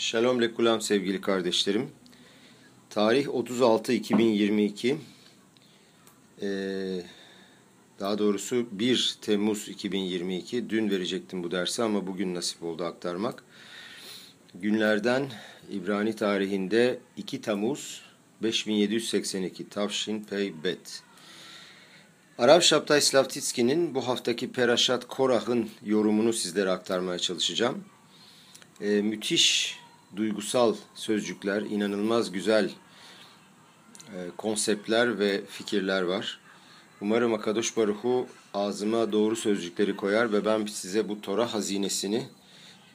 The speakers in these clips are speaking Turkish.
Shalom lekulam sevgili kardeşlerim. Tarih 36-2022. Ee, daha doğrusu 1 Temmuz 2022. Dün verecektim bu dersi ama bugün nasip oldu aktarmak. Günlerden İbrani tarihinde 2 Temmuz 5782 Tavşin Pey Bet. Arav Şaptay Slavtitski'nin bu haftaki Peraşat Korah'ın yorumunu sizlere aktarmaya çalışacağım. Ee, müthiş duygusal sözcükler, inanılmaz güzel e, konseptler ve fikirler var. Umarım Akadosh Baruhu ağzıma doğru sözcükleri koyar ve ben size bu Tora hazinesini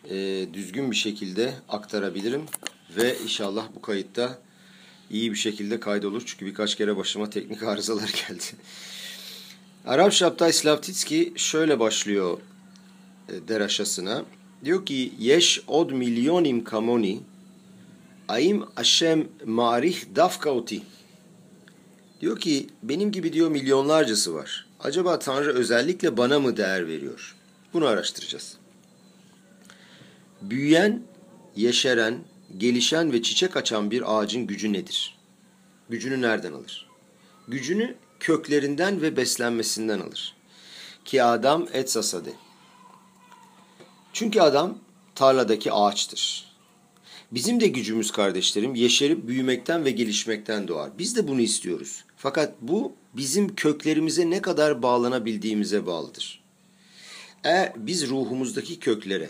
e, düzgün bir şekilde aktarabilirim. Ve inşallah bu kayıtta iyi bir şekilde kaydolur. Çünkü birkaç kere başıma teknik arızalar geldi. Arap Şaptay Slavtitski şöyle başlıyor e, deraşasına. Diyor ki yeş od milyonim kamoni aim Hashem marih dafka oti. Diyor ki benim gibi diyor milyonlarcası var. Acaba Tanrı özellikle bana mı değer veriyor? Bunu araştıracağız. Büyüyen, yeşeren, gelişen ve çiçek açan bir ağacın gücü nedir? Gücünü nereden alır? Gücünü köklerinden ve beslenmesinden alır. Ki adam et sasade. Çünkü adam tarladaki ağaçtır. Bizim de gücümüz kardeşlerim yeşerip büyümekten ve gelişmekten doğar. Biz de bunu istiyoruz. Fakat bu bizim köklerimize ne kadar bağlanabildiğimize bağlıdır. Eğer biz ruhumuzdaki köklere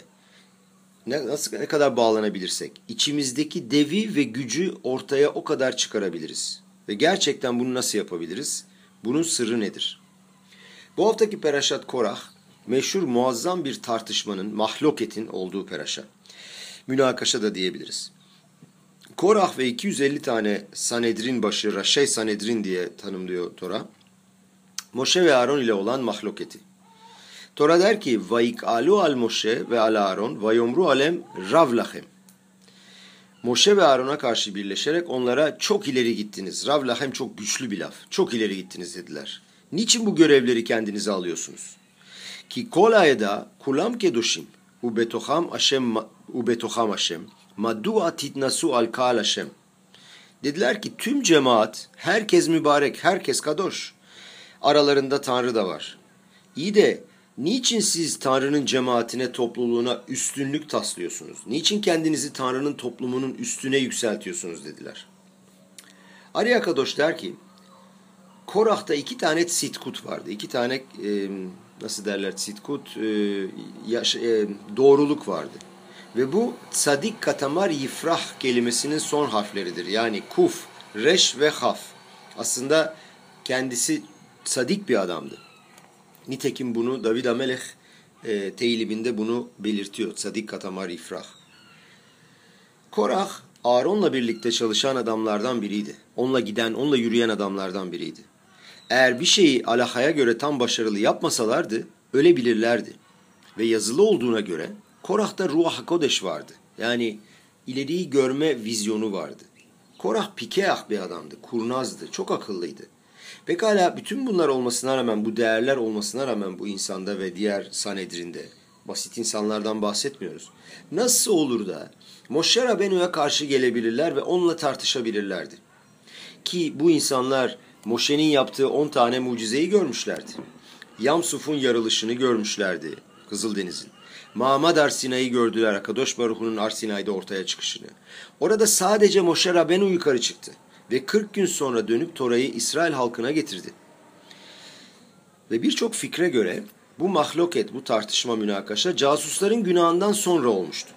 ne, nasıl ne kadar bağlanabilirsek içimizdeki devi ve gücü ortaya o kadar çıkarabiliriz. Ve gerçekten bunu nasıl yapabiliriz? Bunun sırrı nedir? Bu haftaki Peraşat Korah meşhur muazzam bir tartışmanın, mahloketin olduğu peraşa. Münakaşa da diyebiliriz. Korah ve 250 tane Sanedrin başı, Raşey Sanedrin diye tanımlıyor Tora. Moşe ve Aaron ile olan mahloketi. Tora der ki, alu al Moşe ve al Aaron, vayomru alem ravlahem. Moşe ve Aaron'a karşı birleşerek onlara çok ileri gittiniz. Ravlahem çok güçlü bir laf. Çok ileri gittiniz dediler. Niçin bu görevleri kendinize alıyorsunuz? Ayda kulam kedoshim u betocham Hashem u betocham Hashem madua titnasu al kal Hashem. Dediler ki tüm cemaat herkes mübarek, herkes kadoş. Aralarında Tanrı da var. İyi de niçin siz Tanrı'nın cemaatine, topluluğuna üstünlük taslıyorsunuz? Niçin kendinizi Tanrı'nın toplumunun üstüne yükseltiyorsunuz dediler. Arya Kadoş der ki Korah'ta iki tane sitkut vardı. İki tane e, nasıl derler sitkut e, yaş, e, doğruluk vardı. Ve bu sadik katamar yifrah kelimesinin son harfleridir. Yani kuf, reş ve haf. Aslında kendisi sadik bir adamdı. Nitekim bunu David Amelech e, teylibinde bunu belirtiyor. Sadik katamar ifrah. Korah Aaron'la birlikte çalışan adamlardan biriydi. Onunla giden, onunla yürüyen adamlardan biriydi. Eğer bir şeyi alahaya göre tam başarılı yapmasalardı ölebilirlerdi. Ve yazılı olduğuna göre Korah'ta Ruah HaKodeş vardı. Yani ileriyi görme vizyonu vardı. Korah pikeah bir adamdı, kurnazdı, çok akıllıydı. Pekala bütün bunlar olmasına rağmen, bu değerler olmasına rağmen bu insanda ve diğer Sanedrin'de, basit insanlardan bahsetmiyoruz. Nasıl olur da Moshe Rabenu'ya karşı gelebilirler ve onunla tartışabilirlerdi? Ki bu insanlar Moşe'nin yaptığı 10 tane mucizeyi görmüşlerdi. Yamsuf'un yarılışını görmüşlerdi Kızıldeniz'in. Mamad Arsina'yı gördüler Akadosh Baruhu'nun Arsina'yda ortaya çıkışını. Orada sadece Moşe Rabenu yukarı çıktı ve 40 gün sonra dönüp Tora'yı İsrail halkına getirdi. Ve birçok fikre göre bu mahloket, bu tartışma münakaşa casusların günahından sonra olmuştu.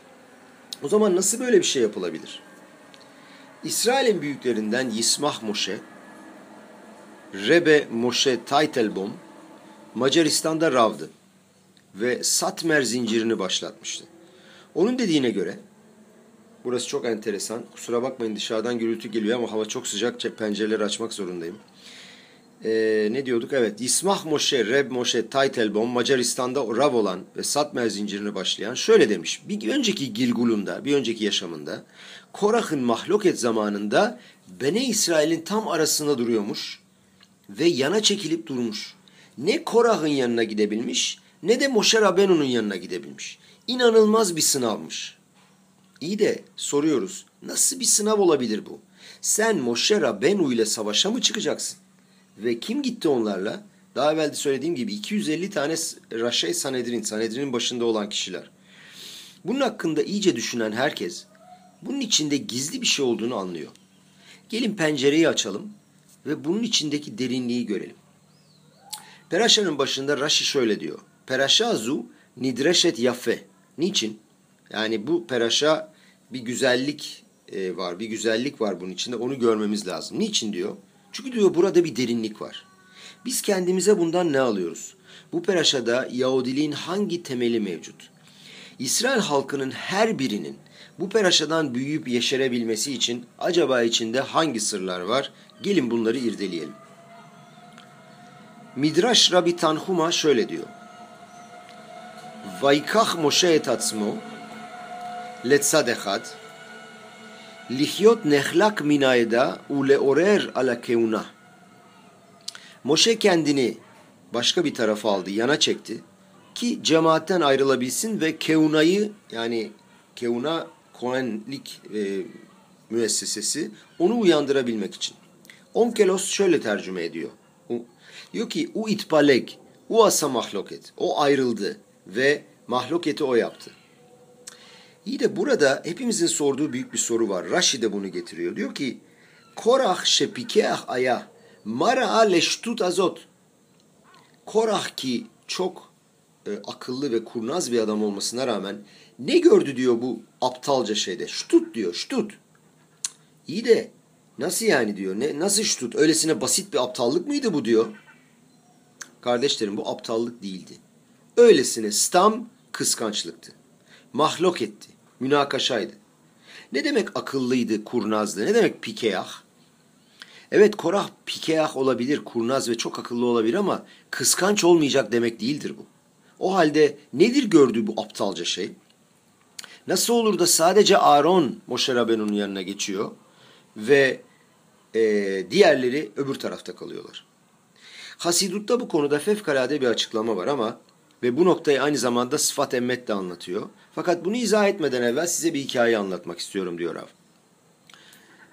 O zaman nasıl böyle bir şey yapılabilir? İsrail'in büyüklerinden Yismah Moşe Rebe Moshe Teitelbaum Macaristan'da Rav'dı ve Satmer zincirini başlatmıştı. Onun dediğine göre burası çok enteresan. Kusura bakmayın dışarıdan gürültü geliyor ama hava çok sıcak. Pencereleri açmak zorundayım. Ee, ne diyorduk? Evet. İsmah Moshe, Reb Moshe Teitelbaum Macaristan'da Rav olan ve Satmer zincirini başlayan şöyle demiş. Bir önceki Gilgul'unda, bir önceki yaşamında Korah'ın mahloket zamanında Bene İsrail'in tam arasında duruyormuş ve yana çekilip durmuş. Ne Korah'ın yanına gidebilmiş ne de Moşe Rabenu'nun yanına gidebilmiş. İnanılmaz bir sınavmış. İyi de soruyoruz. Nasıl bir sınav olabilir bu? Sen Moshe Rabbenu ile savaşa mı çıkacaksın? Ve kim gitti onlarla? Daha evvel de söylediğim gibi 250 tane Raşey Sanedrin, Sanedrin'in başında olan kişiler. Bunun hakkında iyice düşünen herkes bunun içinde gizli bir şey olduğunu anlıyor. Gelin pencereyi açalım ve bunun içindeki derinliği görelim. Peraşa'nın başında Rashi şöyle diyor. Peraşazu nidreşet yafe. Niçin? Yani bu peraşa bir güzellik e, var, bir güzellik var bunun içinde. Onu görmemiz lazım. Niçin diyor? Çünkü diyor burada bir derinlik var. Biz kendimize bundan ne alıyoruz? Bu peraşada Yahudiliğin hangi temeli mevcut? İsrail halkının her birinin bu peraşadan büyüyüp yeşerebilmesi için acaba içinde hangi sırlar var? Gelin bunları irdeleyelim. Midrash Rabbi Tanhuma şöyle diyor. Vaykach Moshe et atzmo letzad echad lihyot nehlak min aeda uleorer ala keuna. Moşe kendini başka bir tarafa aldı, yana çekti ki cemaatten ayrılabilsin ve keunayı yani keuna Kohenlik e, müessesesi onu uyandırabilmek için. Onkelos şöyle tercüme ediyor. Diyor ki u itpaleg, u asa mahloket. O ayrıldı ve mahloketi o yaptı. İyi de burada hepimizin sorduğu büyük bir soru var. Rashi de bunu getiriyor. Diyor ki Korah şepikeah aya mara leştut azot. Korah ki çok e, akıllı ve kurnaz bir adam olmasına rağmen ne gördü diyor bu aptalca şeyde. Ştut diyor ştut. İyi de nasıl yani diyor. Ne, nasıl ştut? Öylesine basit bir aptallık mıydı bu diyor. Kardeşlerim bu aptallık değildi. Öylesine stam kıskançlıktı. Mahlok etti. Münakaşaydı. Ne demek akıllıydı, kurnazdı? Ne demek pikeyah? Evet Korah pikeyah olabilir, kurnaz ve çok akıllı olabilir ama kıskanç olmayacak demek değildir bu. O halde nedir gördüğü bu aptalca şey? Nasıl olur da sadece Aaron Moşe Rabenu'nun yanına geçiyor ve e, diğerleri öbür tarafta kalıyorlar. Hasidut'ta bu konuda fevkalade bir açıklama var ama ve bu noktayı aynı zamanda sıfat emmet de anlatıyor. Fakat bunu izah etmeden evvel size bir hikaye anlatmak istiyorum diyor Rav.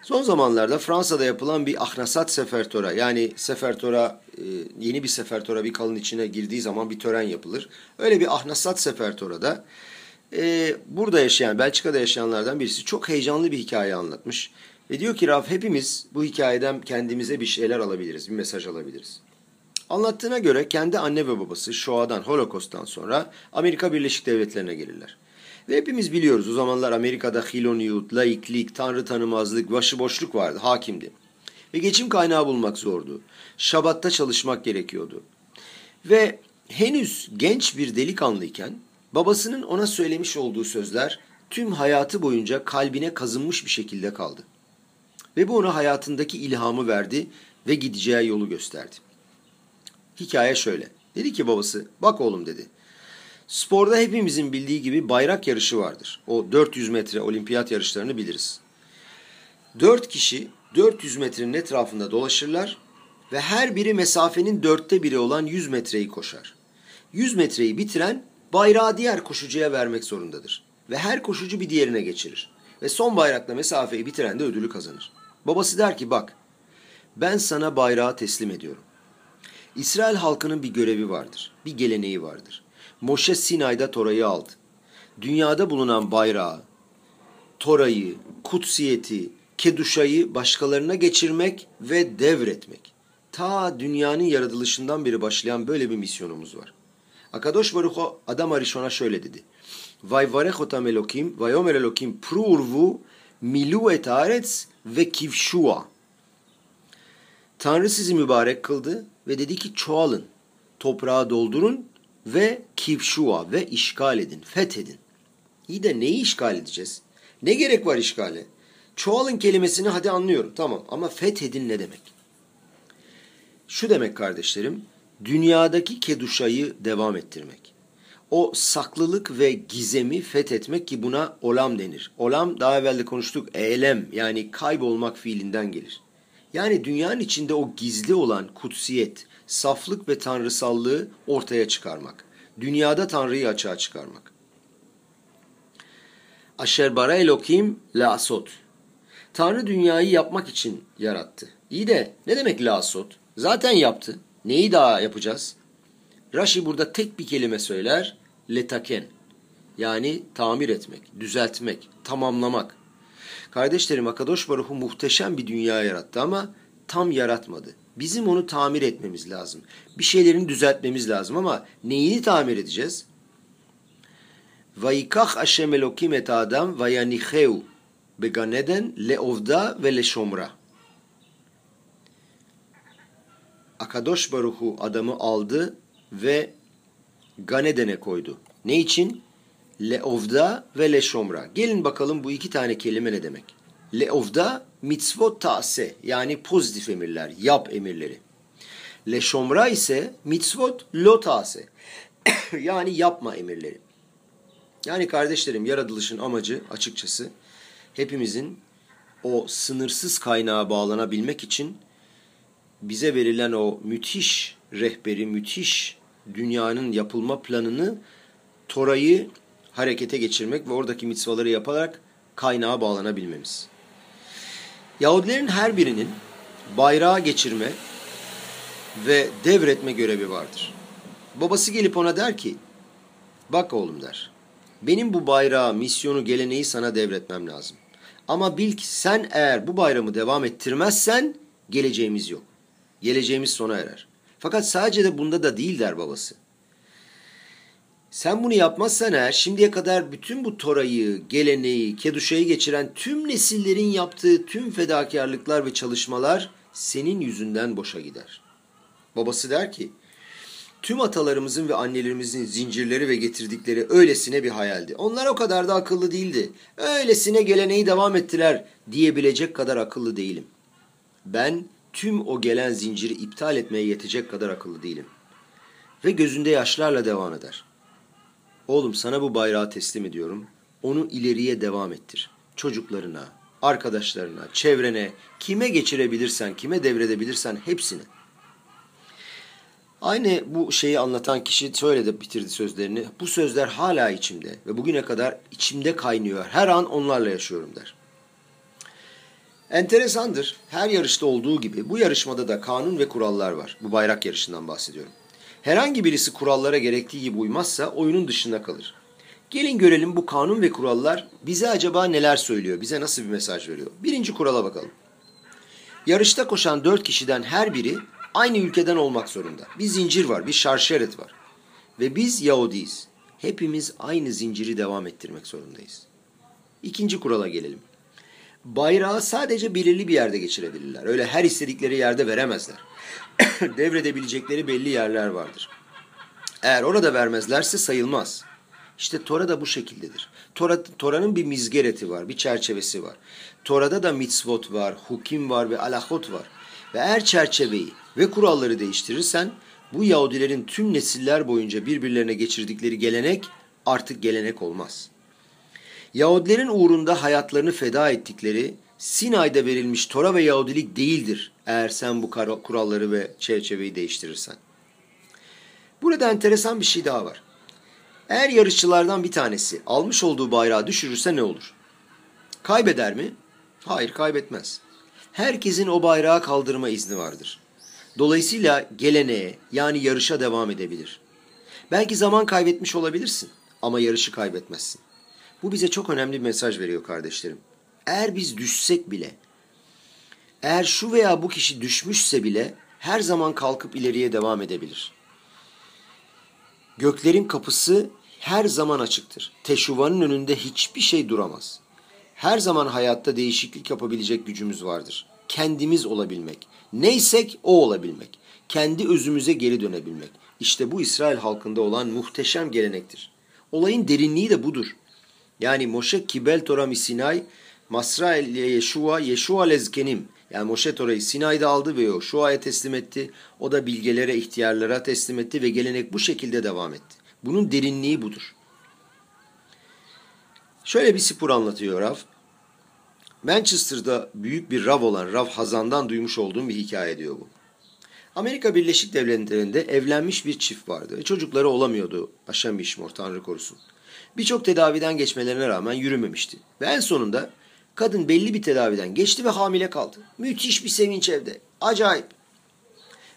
Son zamanlarda Fransa'da yapılan bir ahnasat sefertora yani sefertora e, yeni bir sefertora bir kalın içine girdiği zaman bir tören yapılır. Öyle bir ahnasat sefertorada e, burada yaşayan Belçika'da yaşayanlardan birisi çok heyecanlı bir hikaye anlatmış. Ve diyor ki Raf hepimiz bu hikayeden kendimize bir şeyler alabiliriz, bir mesaj alabiliriz. Anlattığına göre kendi anne ve babası Shoah'dan, Holocaust'tan sonra Amerika Birleşik Devletleri'ne gelirler. Ve hepimiz biliyoruz o zamanlar Amerika'da hiloniyut, laiklik, tanrı tanımazlık, başıboşluk vardı, hakimdi. Ve geçim kaynağı bulmak zordu. Şabatta çalışmak gerekiyordu. Ve henüz genç bir delikanlıyken babasının ona söylemiş olduğu sözler tüm hayatı boyunca kalbine kazınmış bir şekilde kaldı. Ve bu ona hayatındaki ilhamı verdi ve gideceği yolu gösterdi. Hikaye şöyle. Dedi ki babası, bak oğlum dedi. Sporda hepimizin bildiği gibi bayrak yarışı vardır. O 400 metre olimpiyat yarışlarını biliriz. 4 kişi 400 metrenin etrafında dolaşırlar ve her biri mesafenin dörtte biri olan 100 metreyi koşar. 100 metreyi bitiren bayrağı diğer koşucuya vermek zorundadır. Ve her koşucu bir diğerine geçirir. Ve son bayrakla mesafeyi bitiren de ödülü kazanır. Babası der ki bak ben sana bayrağı teslim ediyorum. İsrail halkının bir görevi vardır, bir geleneği vardır. Moşe Sinay'da Tora'yı aldı. Dünyada bulunan bayrağı, Tora'yı, kutsiyeti, Keduşa'yı başkalarına geçirmek ve devretmek. Ta dünyanın yaratılışından beri başlayan böyle bir misyonumuz var. Akadosh Baruch Adam Arishon'a şöyle dedi. Vay varechotam elokim, vayomer elokim prurvu milu et aretz ve kivşua. Tanrı sizi mübarek kıldı ve dedi ki çoğalın, toprağı doldurun ve kivşua ve işgal edin, fethedin. İyi de neyi işgal edeceğiz? Ne gerek var işgale? Çoğalın kelimesini hadi anlıyorum tamam ama fethedin ne demek? Şu demek kardeşlerim, dünyadaki keduşayı devam ettirmek. O saklılık ve gizemi fethetmek ki buna olam denir. Olam daha evvel de konuştuk eylem yani kaybolmak fiilinden gelir. Yani dünyanın içinde o gizli olan kutsiyet, saflık ve tanrısallığı ortaya çıkarmak. Dünyada Tanrı'yı açığa çıkarmak. Aşer bara Elokim lasot. Tanrı dünyayı yapmak için yarattı. İyi de ne demek lasot? Zaten yaptı. Neyi daha yapacağız? Rashi burada tek bir kelime söyler. Letaken. Yani tamir etmek, düzeltmek, tamamlamak. Kardeşlerim Akadosh Baruhu muhteşem bir dünya yarattı ama tam yaratmadı. Bizim onu tamir etmemiz lazım. Bir şeylerini düzeltmemiz lazım ama neyini tamir edeceğiz? Vayikach Hashem Elokim et Adam vayanicheu beganeden leovda ve leşomra. Akadosh Baruhu adamı aldı ve Ganeden'e koydu. Ne için? Leovda ve leşomra. Gelin bakalım bu iki tane kelime ne demek? Leovda mitzvot ta'se yani pozitif emirler, yap emirleri. Leşomra ise mitzvot lo ta'se yani yapma emirleri. Yani kardeşlerim yaratılışın amacı açıkçası hepimizin o sınırsız kaynağa bağlanabilmek için bize verilen o müthiş rehberi, müthiş dünyanın yapılma planını Tora'yı harekete geçirmek ve oradaki mitzvaları yaparak kaynağa bağlanabilmemiz. Yahudilerin her birinin bayrağı geçirme ve devretme görevi vardır. Babası gelip ona der ki, bak oğlum der, benim bu bayrağı, misyonu, geleneği sana devretmem lazım. Ama bil ki sen eğer bu bayramı devam ettirmezsen geleceğimiz yok. Geleceğimiz sona erer. Fakat sadece de bunda da değil der babası. Sen bunu yapmazsan eğer şimdiye kadar bütün bu Tora'yı, geleneği, Keduşa'yı geçiren tüm nesillerin yaptığı tüm fedakarlıklar ve çalışmalar senin yüzünden boşa gider. Babası der ki, tüm atalarımızın ve annelerimizin zincirleri ve getirdikleri öylesine bir hayaldi. Onlar o kadar da akıllı değildi. Öylesine geleneği devam ettiler diyebilecek kadar akıllı değilim. Ben tüm o gelen zinciri iptal etmeye yetecek kadar akıllı değilim. Ve gözünde yaşlarla devam eder. Oğlum sana bu bayrağı teslim ediyorum. Onu ileriye devam ettir. Çocuklarına, arkadaşlarına, çevrene, kime geçirebilirsen, kime devredebilirsen hepsine. Aynı bu şeyi anlatan kişi şöyle de bitirdi sözlerini. Bu sözler hala içimde ve bugüne kadar içimde kaynıyor. Her an onlarla yaşıyorum der. Enteresandır. Her yarışta olduğu gibi bu yarışmada da kanun ve kurallar var. Bu bayrak yarışından bahsediyorum. Herhangi birisi kurallara gerektiği gibi uymazsa oyunun dışında kalır. Gelin görelim bu kanun ve kurallar bize acaba neler söylüyor, bize nasıl bir mesaj veriyor. Birinci kurala bakalım. Yarışta koşan dört kişiden her biri aynı ülkeden olmak zorunda. Bir zincir var, bir şarşeret var. Ve biz Yahudiyiz. Hepimiz aynı zinciri devam ettirmek zorundayız. İkinci kurala gelelim. Bayrağı sadece belirli bir yerde geçirebilirler. Öyle her istedikleri yerde veremezler. Devredebilecekleri belli yerler vardır. Eğer orada vermezlerse sayılmaz. İşte Tora da bu şekildedir. Tora, Tora'nın bir mizgereti var, bir çerçevesi var. Tora'da da mitzvot var, hukim var ve alahot var. Ve eğer çerçeveyi ve kuralları değiştirirsen bu Yahudilerin tüm nesiller boyunca birbirlerine geçirdikleri gelenek artık gelenek olmaz. Yahudilerin uğrunda hayatlarını feda ettikleri Sinay'da verilmiş Tora ve Yahudilik değildir eğer sen bu kuralları ve çerçeveyi değiştirirsen. Burada enteresan bir şey daha var. Eğer yarışçılardan bir tanesi almış olduğu bayrağı düşürürse ne olur? Kaybeder mi? Hayır kaybetmez. Herkesin o bayrağı kaldırma izni vardır. Dolayısıyla geleneğe yani yarışa devam edebilir. Belki zaman kaybetmiş olabilirsin ama yarışı kaybetmezsin. Bu bize çok önemli bir mesaj veriyor kardeşlerim. Eğer biz düşsek bile, eğer şu veya bu kişi düşmüşse bile her zaman kalkıp ileriye devam edebilir. Göklerin kapısı her zaman açıktır. Teşuvanın önünde hiçbir şey duramaz. Her zaman hayatta değişiklik yapabilecek gücümüz vardır. Kendimiz olabilmek. Neysek o olabilmek. Kendi özümüze geri dönebilmek. İşte bu İsrail halkında olan muhteşem gelenektir. Olayın derinliği de budur. Yani Moşe kibel Torah Sinay, Masra Yeşua, Yeşua lezkenim. Yani Moşe Tora'yı Sinay'da aldı ve Yeşua'ya teslim etti. O da bilgelere, ihtiyarlara teslim etti ve gelenek bu şekilde devam etti. Bunun derinliği budur. Şöyle bir spor anlatıyor Rav. Manchester'da büyük bir Rav olan Rav Hazan'dan duymuş olduğum bir hikaye diyor bu. Amerika Birleşik Devletleri'nde evlenmiş bir çift vardı. Çocukları olamıyordu. Aşem Bişmor, Tanrı korusun. Birçok tedaviden geçmelerine rağmen yürümemişti. Ve en sonunda kadın belli bir tedaviden geçti ve hamile kaldı. Müthiş bir sevinç evde. Acayip.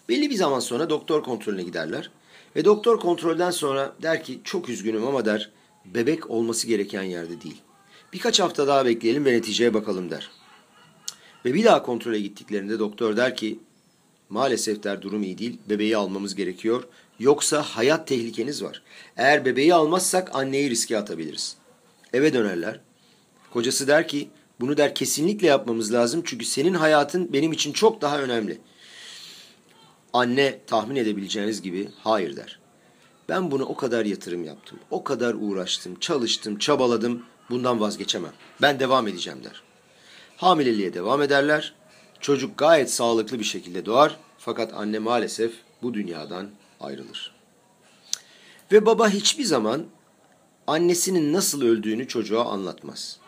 Belli bir zaman sonra doktor kontrolüne giderler. Ve doktor kontrolden sonra der ki çok üzgünüm ama der bebek olması gereken yerde değil. Birkaç hafta daha bekleyelim ve neticeye bakalım der. Ve bir daha kontrole gittiklerinde doktor der ki maalesef der durum iyi değil bebeği almamız gerekiyor. Yoksa hayat tehlikeniz var. Eğer bebeği almazsak anneyi riske atabiliriz. Eve dönerler. Kocası der ki bunu der kesinlikle yapmamız lazım çünkü senin hayatın benim için çok daha önemli. Anne tahmin edebileceğiniz gibi hayır der. Ben bunu o kadar yatırım yaptım, o kadar uğraştım, çalıştım, çabaladım, bundan vazgeçemem. Ben devam edeceğim der. Hamileliğe devam ederler. Çocuk gayet sağlıklı bir şekilde doğar fakat anne maalesef bu dünyadan ayrılır. Ve baba hiçbir zaman annesinin nasıl öldüğünü çocuğa anlatmaz.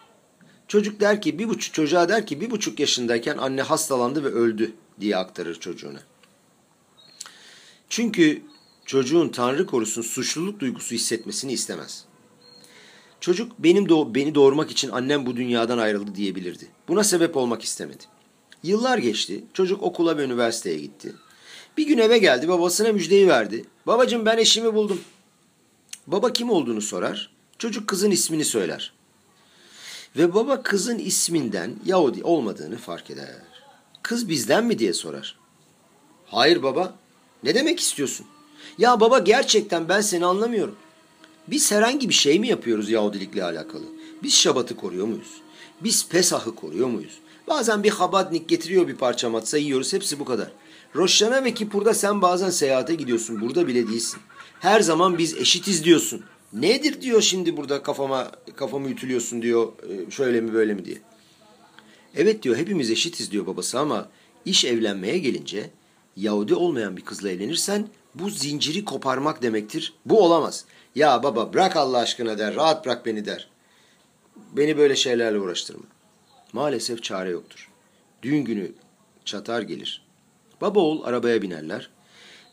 Çocuk der ki bir buçuk çocuğa der ki bir buçuk yaşındayken anne hastalandı ve öldü diye aktarır çocuğuna. Çünkü çocuğun Tanrı korusun suçluluk duygusu hissetmesini istemez. Çocuk benim doğ beni doğurmak için annem bu dünyadan ayrıldı diyebilirdi. Buna sebep olmak istemedi. Yıllar geçti. Çocuk okula ve üniversiteye gitti. Bir gün eve geldi babasına müjdeyi verdi. Babacım ben eşimi buldum. Baba kim olduğunu sorar. Çocuk kızın ismini söyler. Ve baba kızın isminden Yahudi olmadığını fark eder. Kız bizden mi diye sorar. Hayır baba. Ne demek istiyorsun? Ya baba gerçekten ben seni anlamıyorum. Biz herhangi bir şey mi yapıyoruz Yahudilikle alakalı? Biz Şabat'ı koruyor muyuz? Biz Pesah'ı koruyor muyuz? Bazen bir habadnik getiriyor bir parça matsa yiyoruz. Hepsi bu kadar. Roşana ve Kipur'da sen bazen seyahate gidiyorsun. Burada bile değilsin. Her zaman biz eşitiz diyorsun. Nedir diyor şimdi burada kafama kafamı ütülüyorsun diyor. E, şöyle mi böyle mi diye. Evet diyor hepimiz eşitiz diyor babası ama iş evlenmeye gelince Yahudi olmayan bir kızla evlenirsen bu zinciri koparmak demektir. Bu olamaz. Ya baba bırak Allah aşkına der, rahat bırak beni der. Beni böyle şeylerle uğraştırma. Maalesef çare yoktur. Düğün günü çatar gelir. Baba oğul arabaya binerler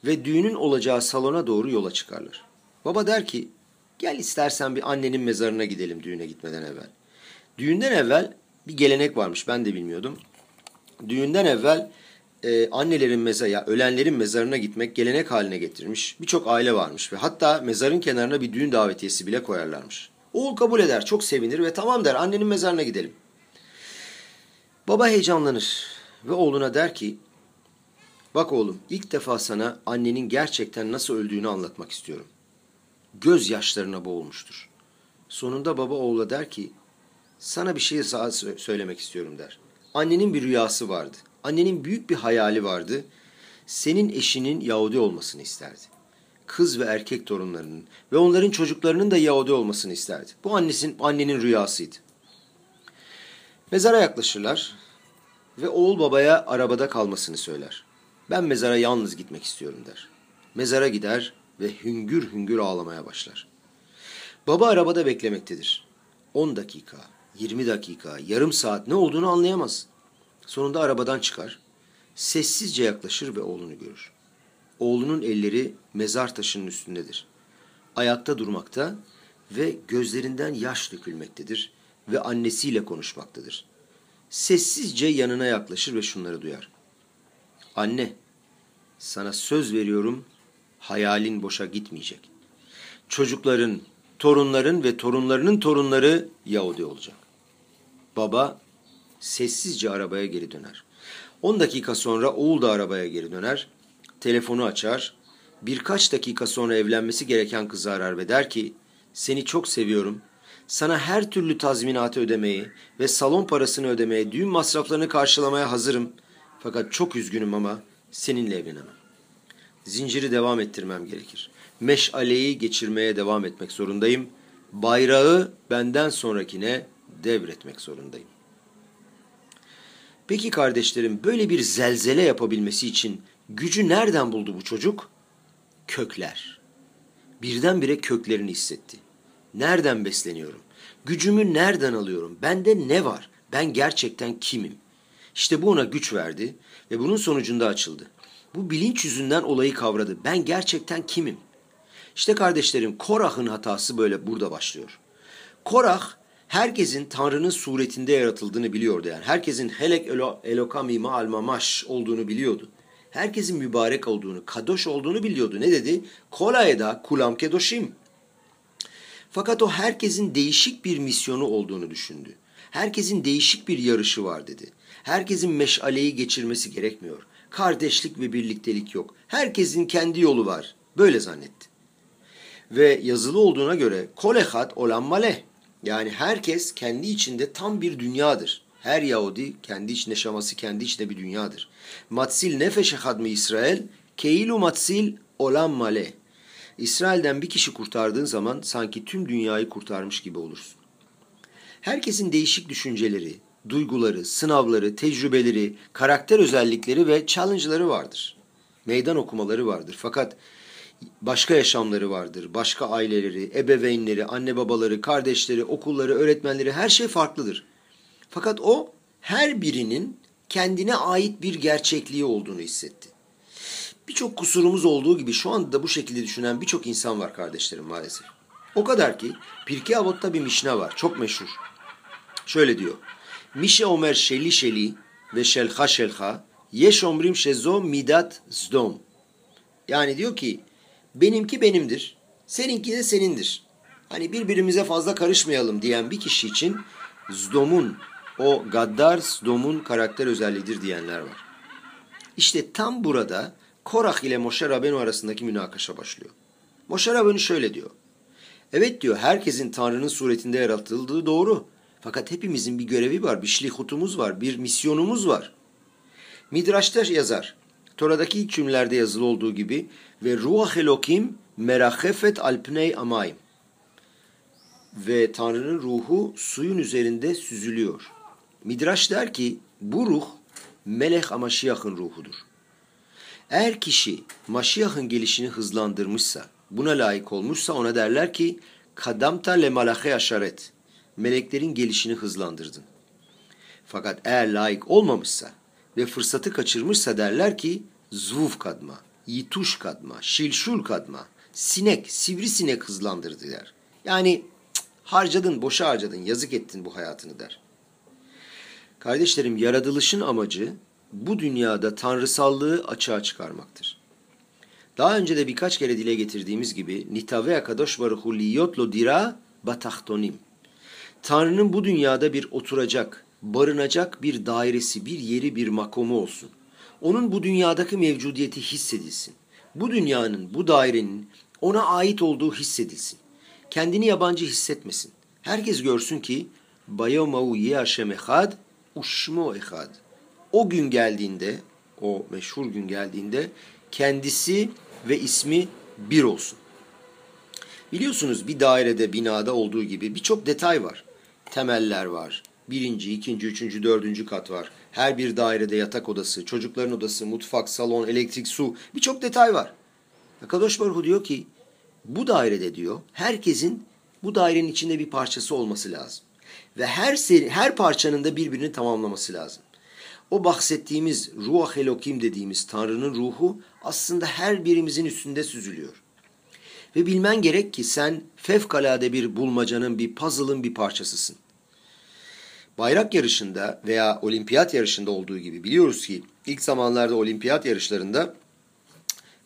ve düğünün olacağı salona doğru yola çıkarlar. Baba der ki gel istersen bir annenin mezarına gidelim düğüne gitmeden evvel. Düğünden evvel bir gelenek varmış ben de bilmiyordum. Düğünden evvel e, annelerin mezarı, ya ölenlerin mezarına gitmek gelenek haline getirmiş. Birçok aile varmış ve hatta mezarın kenarına bir düğün davetiyesi bile koyarlarmış. Oğul kabul eder, çok sevinir ve tamam der annenin mezarına gidelim. Baba heyecanlanır ve oğluna der ki Bak oğlum ilk defa sana annenin gerçekten nasıl öldüğünü anlatmak istiyorum. Göz yaşlarına boğulmuştur. Sonunda baba oğula der ki sana bir şey söylemek istiyorum der. Annenin bir rüyası vardı. Annenin büyük bir hayali vardı. Senin eşinin Yahudi olmasını isterdi. Kız ve erkek torunlarının ve onların çocuklarının da Yahudi olmasını isterdi. Bu annesin, annenin rüyasıydı. Mezara yaklaşırlar ve oğul babaya arabada kalmasını söyler. Ben mezara yalnız gitmek istiyorum der. Mezara gider ve hüngür hüngür ağlamaya başlar. Baba arabada beklemektedir. 10 dakika, 20 dakika, yarım saat ne olduğunu anlayamaz. Sonunda arabadan çıkar, sessizce yaklaşır ve oğlunu görür. Oğlunun elleri mezar taşının üstündedir. Ayakta durmakta ve gözlerinden yaş dökülmektedir ve annesiyle konuşmaktadır. Sessizce yanına yaklaşır ve şunları duyar. Anne, sana söz veriyorum hayalin boşa gitmeyecek. Çocukların, torunların ve torunlarının torunları Yahudi olacak. Baba sessizce arabaya geri döner. 10 dakika sonra oğul da arabaya geri döner. Telefonu açar. Birkaç dakika sonra evlenmesi gereken kızı arar ve der ki seni çok seviyorum. Sana her türlü tazminatı ödemeyi ve salon parasını ödemeye, düğün masraflarını karşılamaya hazırım. Fakat çok üzgünüm ama seninle evlenemem. Zinciri devam ettirmem gerekir. Meşaleyi geçirmeye devam etmek zorundayım. Bayrağı benden sonrakine devretmek zorundayım. Peki kardeşlerim böyle bir zelzele yapabilmesi için gücü nereden buldu bu çocuk? Kökler. Birdenbire köklerini hissetti. Nereden besleniyorum? Gücümü nereden alıyorum? Bende ne var? Ben gerçekten kimim? İşte bu ona güç verdi ve bunun sonucunda açıldı. Bu bilinç yüzünden olayı kavradı. Ben gerçekten kimim? İşte kardeşlerim Korah'ın hatası böyle burada başlıyor. Korah herkesin Tanrı'nın suretinde yaratıldığını biliyordu yani. Herkesin helek elo, elokami ma'al mamaş olduğunu biliyordu. Herkesin mübarek olduğunu, kadoş olduğunu biliyordu. Ne dedi? Kolayda kulam kedoşim. Fakat o herkesin değişik bir misyonu olduğunu düşündü. Herkesin değişik bir yarışı var dedi. Herkesin meşaleyi geçirmesi gerekmiyor. Kardeşlik ve birliktelik yok. Herkesin kendi yolu var. Böyle zannetti. Ve yazılı olduğuna göre kolehat olan male. Yani herkes kendi içinde tam bir dünyadır. Her Yahudi kendi içinde şaması kendi içinde bir dünyadır. Matsil nefeşe hadmi İsrail, keilu matsil olan male. İsrail'den bir kişi kurtardığın zaman sanki tüm dünyayı kurtarmış gibi olursun. Herkesin değişik düşünceleri, duyguları, sınavları, tecrübeleri, karakter özellikleri ve challenge'ları vardır. Meydan okumaları vardır. Fakat başka yaşamları vardır. Başka aileleri, ebeveynleri, anne babaları, kardeşleri, okulları, öğretmenleri her şey farklıdır. Fakat o her birinin kendine ait bir gerçekliği olduğunu hissetti. Birçok kusurumuz olduğu gibi şu anda da bu şekilde düşünen birçok insan var kardeşlerim maalesef. O kadar ki Pirkei Avot'ta bir mişne var. Çok meşhur. Şöyle diyor. Omer şeli şeli ve şelha şelha yeş omrim şezo midat zdom. Yani diyor ki benimki benimdir, seninki de senindir. Hani birbirimize fazla karışmayalım diyen bir kişi için Zdom'un, o gaddar Zdom'un karakter özelliğidir diyenler var. İşte tam burada Korah ile Moshe Rabenu arasındaki münakaşa başlıyor. Moshe Rabenu şöyle diyor. Evet diyor herkesin Tanrı'nın suretinde yaratıldığı doğru. Fakat hepimizin bir görevi var, bir şlihutumuz var, bir misyonumuz var. Midraş'ta yazar. Tora'daki ilk cümlelerde yazılı olduğu gibi ve ruah elokim merahefet alpney amayim. Ve Tanrı'nın ruhu suyun üzerinde süzülüyor. Midraş der ki bu ruh Melek Amaşiyah'ın ruhudur. Eğer kişi Maşiyah'ın gelişini hızlandırmışsa, buna layık olmuşsa ona derler ki kadamta le malahe aşaret. Meleklerin gelişini hızlandırdın. Fakat eğer layık olmamışsa ve fırsatı kaçırmışsa derler ki zuv kadma, yituş kadma, şilşul kadma, sinek, sivrisinek hızlandırdı. Yani cık, harcadın, boşa harcadın, yazık ettin bu hayatını der. Kardeşlerim yaratılışın amacı bu dünyada tanrısallığı açığa çıkarmaktır. Daha önce de birkaç kere dile getirdiğimiz gibi nitave kadosh baruhu liyotlo dira batahtonim. Tanrı'nın bu dünyada bir oturacak, barınacak bir dairesi, bir yeri, bir makomu olsun. Onun bu dünyadaki mevcudiyeti hissedilsin. Bu dünyanın, bu dairenin ona ait olduğu hissedilsin. Kendini yabancı hissetmesin. Herkes görsün ki Bayomau Yehaşem Ehad, Uşmo Ehad. O gün geldiğinde, o meşhur gün geldiğinde kendisi ve ismi bir olsun. Biliyorsunuz bir dairede, binada olduğu gibi birçok detay var. Temeller var. Birinci, ikinci, üçüncü, dördüncü kat var. Her bir dairede yatak odası, çocukların odası, mutfak, salon, elektrik, su birçok detay var. Kadosh Baruhu diyor ki bu dairede diyor herkesin bu dairenin içinde bir parçası olması lazım. Ve her seri, her parçanın da birbirini tamamlaması lazım. O bahsettiğimiz ruh elokim dediğimiz Tanrı'nın ruhu aslında her birimizin üstünde süzülüyor. Ve bilmen gerek ki sen fevkalade bir bulmacanın, bir puzzle'ın bir parçasısın. Bayrak yarışında veya olimpiyat yarışında olduğu gibi biliyoruz ki ilk zamanlarda olimpiyat yarışlarında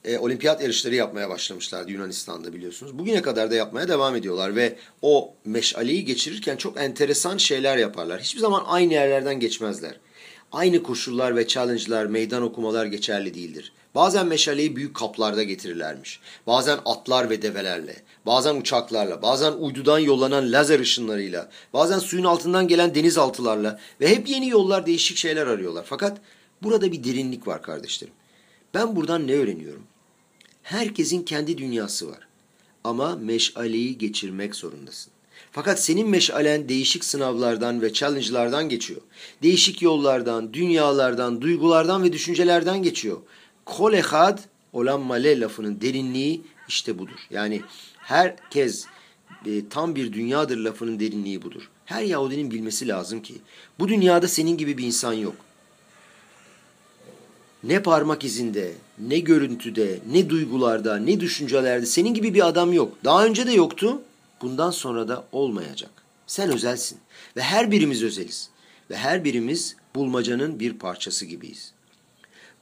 e, olimpiyat yarışları yapmaya başlamışlardı Yunanistan'da biliyorsunuz. Bugüne kadar da yapmaya devam ediyorlar ve o meşaleyi geçirirken çok enteresan şeyler yaparlar. Hiçbir zaman aynı yerlerden geçmezler. Aynı koşullar ve challenge'lar, meydan okumalar geçerli değildir. Bazen meşaleyi büyük kaplarda getirirlermiş. Bazen atlar ve develerle, bazen uçaklarla, bazen uydudan yollanan lazer ışınlarıyla, bazen suyun altından gelen denizaltılarla ve hep yeni yollar, değişik şeyler arıyorlar. Fakat burada bir derinlik var kardeşlerim. Ben buradan ne öğreniyorum? Herkesin kendi dünyası var. Ama meşaleyi geçirmek zorundasın. Fakat senin meşalen değişik sınavlardan ve challenge'lardan geçiyor. Değişik yollardan, dünyalardan, duygulardan ve düşüncelerden geçiyor. Kol ehad olan male lafının derinliği işte budur. Yani herkes e, tam bir dünyadır lafının derinliği budur. Her Yahudinin bilmesi lazım ki bu dünyada senin gibi bir insan yok. Ne parmak izinde, ne görüntüde, ne duygularda, ne düşüncelerde senin gibi bir adam yok. Daha önce de yoktu, bundan sonra da olmayacak. Sen özelsin. Ve her birimiz özeliz. Ve her birimiz bulmacanın bir parçası gibiyiz.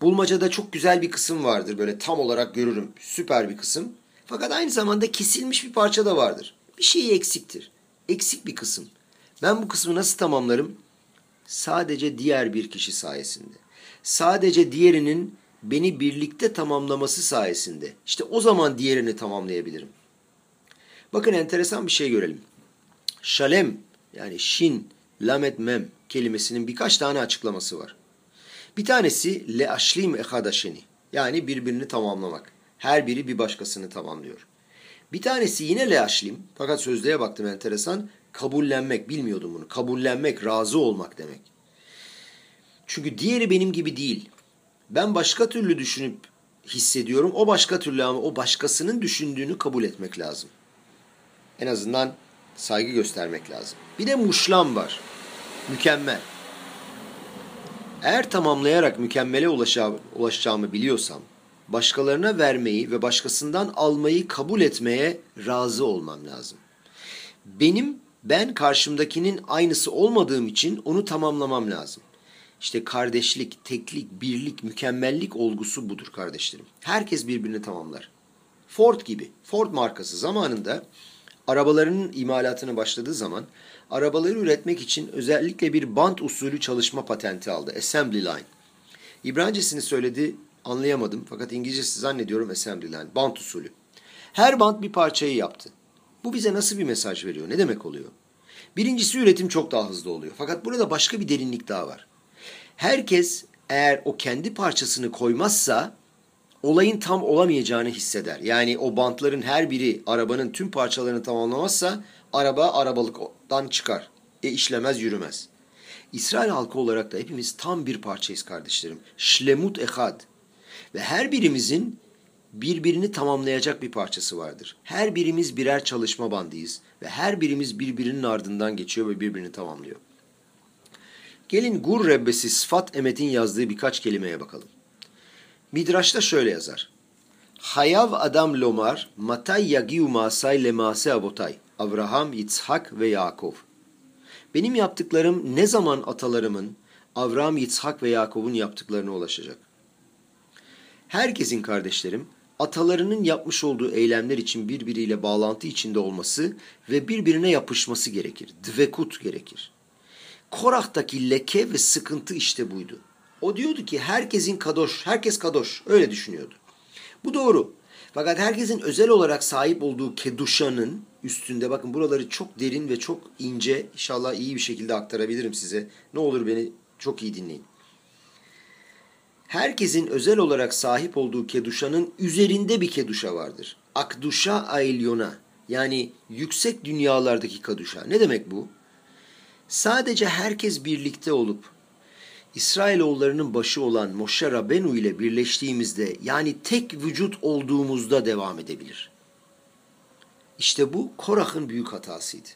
Bulmacada çok güzel bir kısım vardır. Böyle tam olarak görürüm. Süper bir kısım. Fakat aynı zamanda kesilmiş bir parça da vardır. Bir şey eksiktir. Eksik bir kısım. Ben bu kısmı nasıl tamamlarım? Sadece diğer bir kişi sayesinde. Sadece diğerinin beni birlikte tamamlaması sayesinde. İşte o zaman diğerini tamamlayabilirim. Bakın enteresan bir şey görelim. Şalem yani şin, lamet mem kelimesinin birkaç tane açıklaması var. Bir tanesi le aşlim ehadaşeni yani birbirini tamamlamak. Her biri bir başkasını tamamlıyor. Bir tanesi yine le aşlim fakat sözlüğe baktım enteresan kabullenmek bilmiyordum bunu. Kabullenmek, razı olmak demek. Çünkü diğeri benim gibi değil. Ben başka türlü düşünüp hissediyorum. O başka türlü ama o başkasının düşündüğünü kabul etmek lazım. En azından saygı göstermek lazım. Bir de muşlam var. Mükemmel. Eğer tamamlayarak mükemmele ulaşacağımı biliyorsam, başkalarına vermeyi ve başkasından almayı kabul etmeye razı olmam lazım. Benim ben karşımdakinin aynısı olmadığım için onu tamamlamam lazım. İşte kardeşlik, teklik, birlik, mükemmellik olgusu budur kardeşlerim. Herkes birbirini tamamlar. Ford gibi, Ford markası zamanında arabalarının imalatını başladığı zaman arabaları üretmek için özellikle bir bant usulü çalışma patenti aldı. Assembly line. İbrancesini söyledi anlayamadım fakat İngilizcesi zannediyorum assembly line. Bant usulü. Her bant bir parçayı yaptı. Bu bize nasıl bir mesaj veriyor? Ne demek oluyor? Birincisi üretim çok daha hızlı oluyor. Fakat burada başka bir derinlik daha var. Herkes eğer o kendi parçasını koymazsa olayın tam olamayacağını hisseder. Yani o bantların her biri arabanın tüm parçalarını tamamlamazsa araba arabalıktan çıkar. E işlemez yürümez. İsrail halkı olarak da hepimiz tam bir parçayız kardeşlerim. Şlemut ehad. Ve her birimizin birbirini tamamlayacak bir parçası vardır. Her birimiz birer çalışma bandıyız ve her birimiz birbirinin ardından geçiyor ve birbirini tamamlıyor. Gelin Gur Rebbesi Sıfat Emet'in yazdığı birkaç kelimeye bakalım. Midraş'ta şöyle yazar. Hayav adam lomar matay yagiu masay lemase abotay. Avraham, Yitzhak ve Yakov. Benim yaptıklarım ne zaman atalarımın, Avraham, Yitzhak ve Yakov'un yaptıklarına ulaşacak? Herkesin kardeşlerim, atalarının yapmış olduğu eylemler için birbiriyle bağlantı içinde olması ve birbirine yapışması gerekir. Dvekut gerekir. Korah'taki leke ve sıkıntı işte buydu. O diyordu ki herkesin kadoş, herkes kadoş. Öyle düşünüyordu. Bu doğru. Fakat herkesin özel olarak sahip olduğu keduşanın üstünde bakın buraları çok derin ve çok ince inşallah iyi bir şekilde aktarabilirim size. Ne olur beni çok iyi dinleyin. Herkesin özel olarak sahip olduğu keduşanın üzerinde bir keduşa vardır. Akduşa ailyona yani yüksek dünyalardaki kaduşa. Ne demek bu? Sadece herkes birlikte olup İsrailoğullarının başı olan Moshe Rabenu ile birleştiğimizde yani tek vücut olduğumuzda devam edebilir. İşte bu Korah'ın büyük hatasıydı.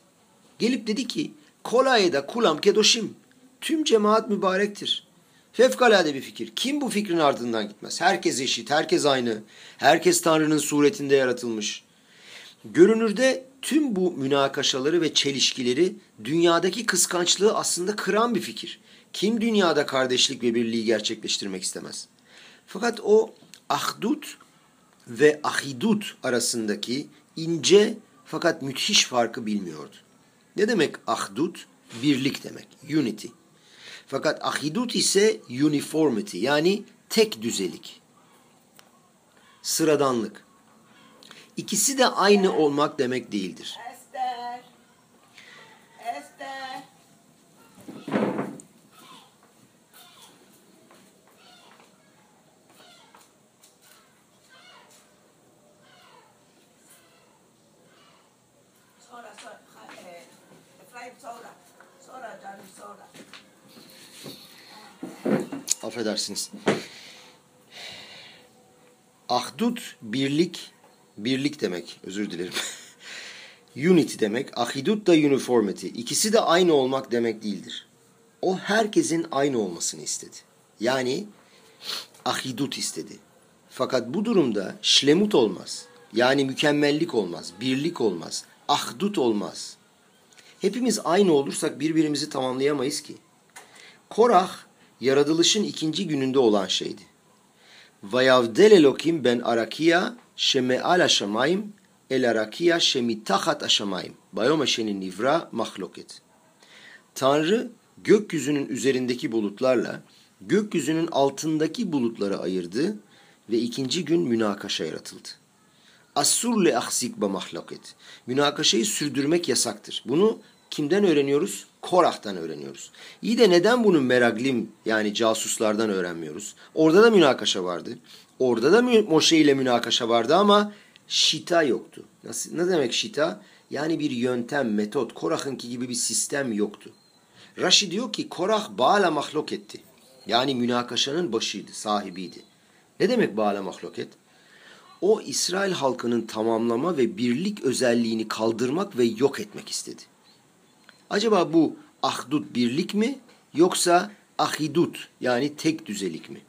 Gelip dedi ki Kolayda kulam kedoşim. Tüm cemaat mübarektir. Fevkalade bir fikir. Kim bu fikrin ardından gitmez? Herkes eşit, herkes aynı. Herkes Tanrı'nın suretinde yaratılmış. Görünürde tüm bu münakaşaları ve çelişkileri dünyadaki kıskançlığı aslında kıran bir fikir. Kim dünyada kardeşlik ve birliği gerçekleştirmek istemez? Fakat o ahdut ve ahidut arasındaki ince fakat müthiş farkı bilmiyordu. Ne demek ahdut? Birlik demek, unity. Fakat ahidut ise uniformity yani tek düzelik. Sıradanlık. İkisi de aynı olmak demek değildir. Affedersiniz. Ahdut birlik, birlik demek. Özür dilerim. Unity demek. Ahidut da uniformity. İkisi de aynı olmak demek değildir. O herkesin aynı olmasını istedi. Yani ahidut istedi. Fakat bu durumda şlemut olmaz. Yani mükemmellik olmaz, birlik olmaz, ahdut olmaz. Hepimiz aynı olursak birbirimizi tamamlayamayız ki. Korah yaratılışın ikinci gününde olan şeydi. Vayavdel Elokim ben arakia şeme'al aşamayim el arakia şemitahat aşamayim. Bayom eşenin nivra mahloket. Tanrı gökyüzünün üzerindeki bulutlarla gökyüzünün altındaki bulutları ayırdı ve ikinci gün münakaşa yaratıldı. Assur le ahsik ba mahlaket. Münakaşayı sürdürmek yasaktır. Bunu kimden öğreniyoruz? Korah'tan öğreniyoruz. İyi de neden bunu meraglim yani casuslardan öğrenmiyoruz? Orada da münakaşa vardı. Orada da Moşe ile münakaşa vardı ama şita yoktu. Nasıl, ne demek şita? Yani bir yöntem, metot, Korah'ınki gibi bir sistem yoktu. Rashi diyor ki Korah Baal'a mahlok etti. Yani münakaşanın başıydı, sahibiydi. Ne demek Baal'a mahlok et? O İsrail halkının tamamlama ve birlik özelliğini kaldırmak ve yok etmek istedi. Acaba bu ahdut birlik mi yoksa ahidut yani tek düzelik mi?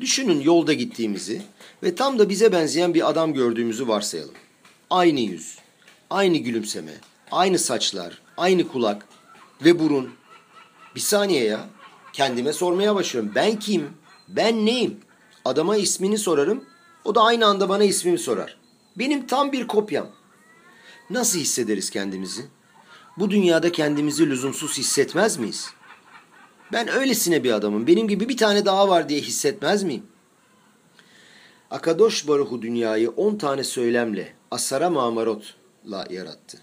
Düşünün yolda gittiğimizi ve tam da bize benzeyen bir adam gördüğümüzü varsayalım. Aynı yüz, aynı gülümseme, aynı saçlar, aynı kulak ve burun. Bir saniye ya. Kendime sormaya başlıyorum. Ben kim? Ben neyim? Adama ismini sorarım. O da aynı anda bana ismimi sorar. Benim tam bir kopyam. Nasıl hissederiz kendimizi? Bu dünyada kendimizi lüzumsuz hissetmez miyiz? Ben öylesine bir adamım. Benim gibi bir tane daha var diye hissetmez miyim? Akadosh Baruhu dünyayı on tane söylemle, asara mamarotla yarattı.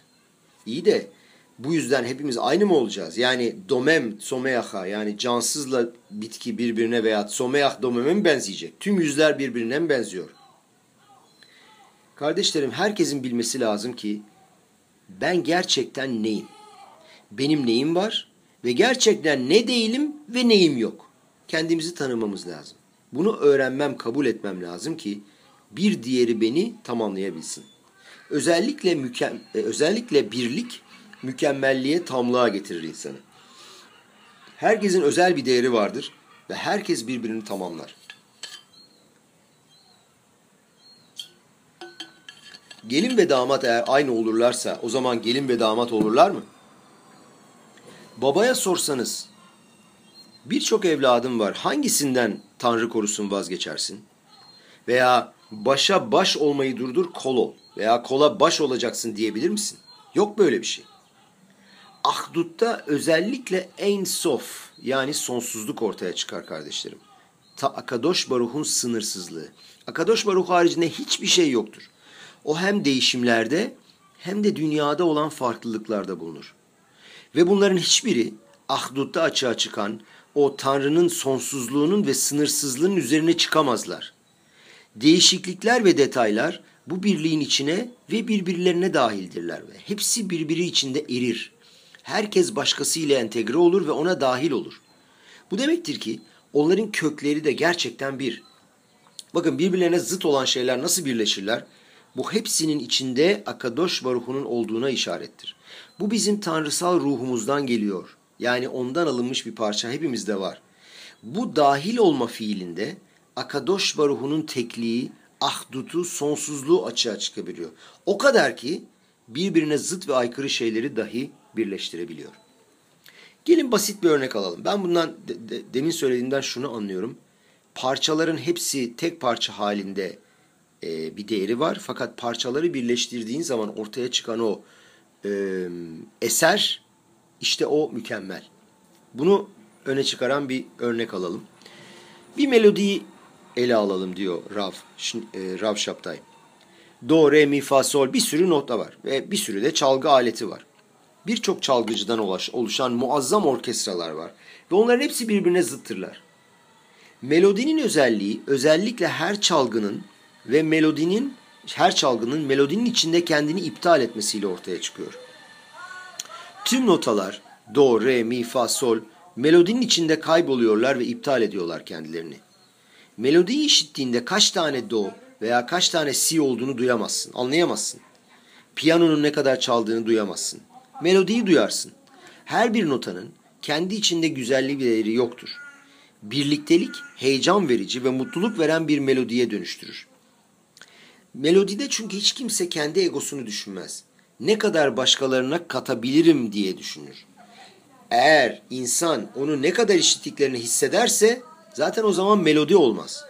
İyi de bu yüzden hepimiz aynı mı olacağız? Yani domem someyaha yani cansızla bitki birbirine veya someyah domeme mi benzeyecek? Tüm yüzler birbirine mi benziyor? Kardeşlerim herkesin bilmesi lazım ki ben gerçekten neyim? Benim neyim var ve gerçekten ne değilim ve neyim yok? Kendimizi tanımamız lazım. Bunu öğrenmem, kabul etmem lazım ki bir diğeri beni tamamlayabilsin. Özellikle mükem e, özellikle birlik mükemmelliğe, tamlığa getirir insanı. Herkesin özel bir değeri vardır ve herkes birbirini tamamlar. Gelin ve damat eğer aynı olurlarsa o zaman gelin ve damat olurlar mı? Babaya sorsanız birçok evladım var hangisinden Tanrı korusun vazgeçersin? Veya başa baş olmayı durdur kol ol veya kola baş olacaksın diyebilir misin? Yok böyle bir şey. Ahdut'ta özellikle Ein Sof yani sonsuzluk ortaya çıkar kardeşlerim. Ta Akadosh Baruch'un sınırsızlığı. Akadosh Baruch haricinde hiçbir şey yoktur. O hem değişimlerde hem de dünyada olan farklılıklarda bulunur. Ve bunların hiçbiri Ahdut'ta açığa çıkan o Tanrı'nın sonsuzluğunun ve sınırsızlığının üzerine çıkamazlar. Değişiklikler ve detaylar bu birliğin içine ve birbirlerine dahildirler ve hepsi birbiri içinde erir herkes başkasıyla entegre olur ve ona dahil olur. Bu demektir ki onların kökleri de gerçekten bir. Bakın birbirlerine zıt olan şeyler nasıl birleşirler? Bu hepsinin içinde Akadosh Baruhu'nun olduğuna işarettir. Bu bizim tanrısal ruhumuzdan geliyor. Yani ondan alınmış bir parça hepimizde var. Bu dahil olma fiilinde Akadosh Baruhu'nun tekliği, ahdutu, sonsuzluğu açığa çıkabiliyor. O kadar ki birbirine zıt ve aykırı şeyleri dahi birleştirebiliyor. Gelin basit bir örnek alalım. Ben bundan de, de, demin söylediğimden şunu anlıyorum. Parçaların hepsi tek parça halinde e, bir değeri var. Fakat parçaları birleştirdiğin zaman ortaya çıkan o e, eser işte o mükemmel. Bunu öne çıkaran bir örnek alalım. Bir melodiyi ele alalım diyor Rav, e, Rav Şaptay. Do, re, mi, fa, sol bir sürü nota var ve bir sürü de çalgı aleti var birçok çalgıcıdan oluşan muazzam orkestralar var. Ve onların hepsi birbirine zıttırlar. Melodinin özelliği özellikle her çalgının ve melodinin her çalgının melodinin içinde kendini iptal etmesiyle ortaya çıkıyor. Tüm notalar do, re, mi, fa, sol melodinin içinde kayboluyorlar ve iptal ediyorlar kendilerini. Melodiyi işittiğinde kaç tane do veya kaç tane si olduğunu duyamazsın, anlayamazsın. Piyanonun ne kadar çaldığını duyamazsın melodiyi duyarsın. Her bir notanın kendi içinde güzelliği bir değeri yoktur. Birliktelik heyecan verici ve mutluluk veren bir melodiye dönüştürür. Melodide çünkü hiç kimse kendi egosunu düşünmez. ne kadar başkalarına katabilirim diye düşünür. Eğer insan onu ne kadar işittiklerini hissederse zaten o zaman melodi olmaz.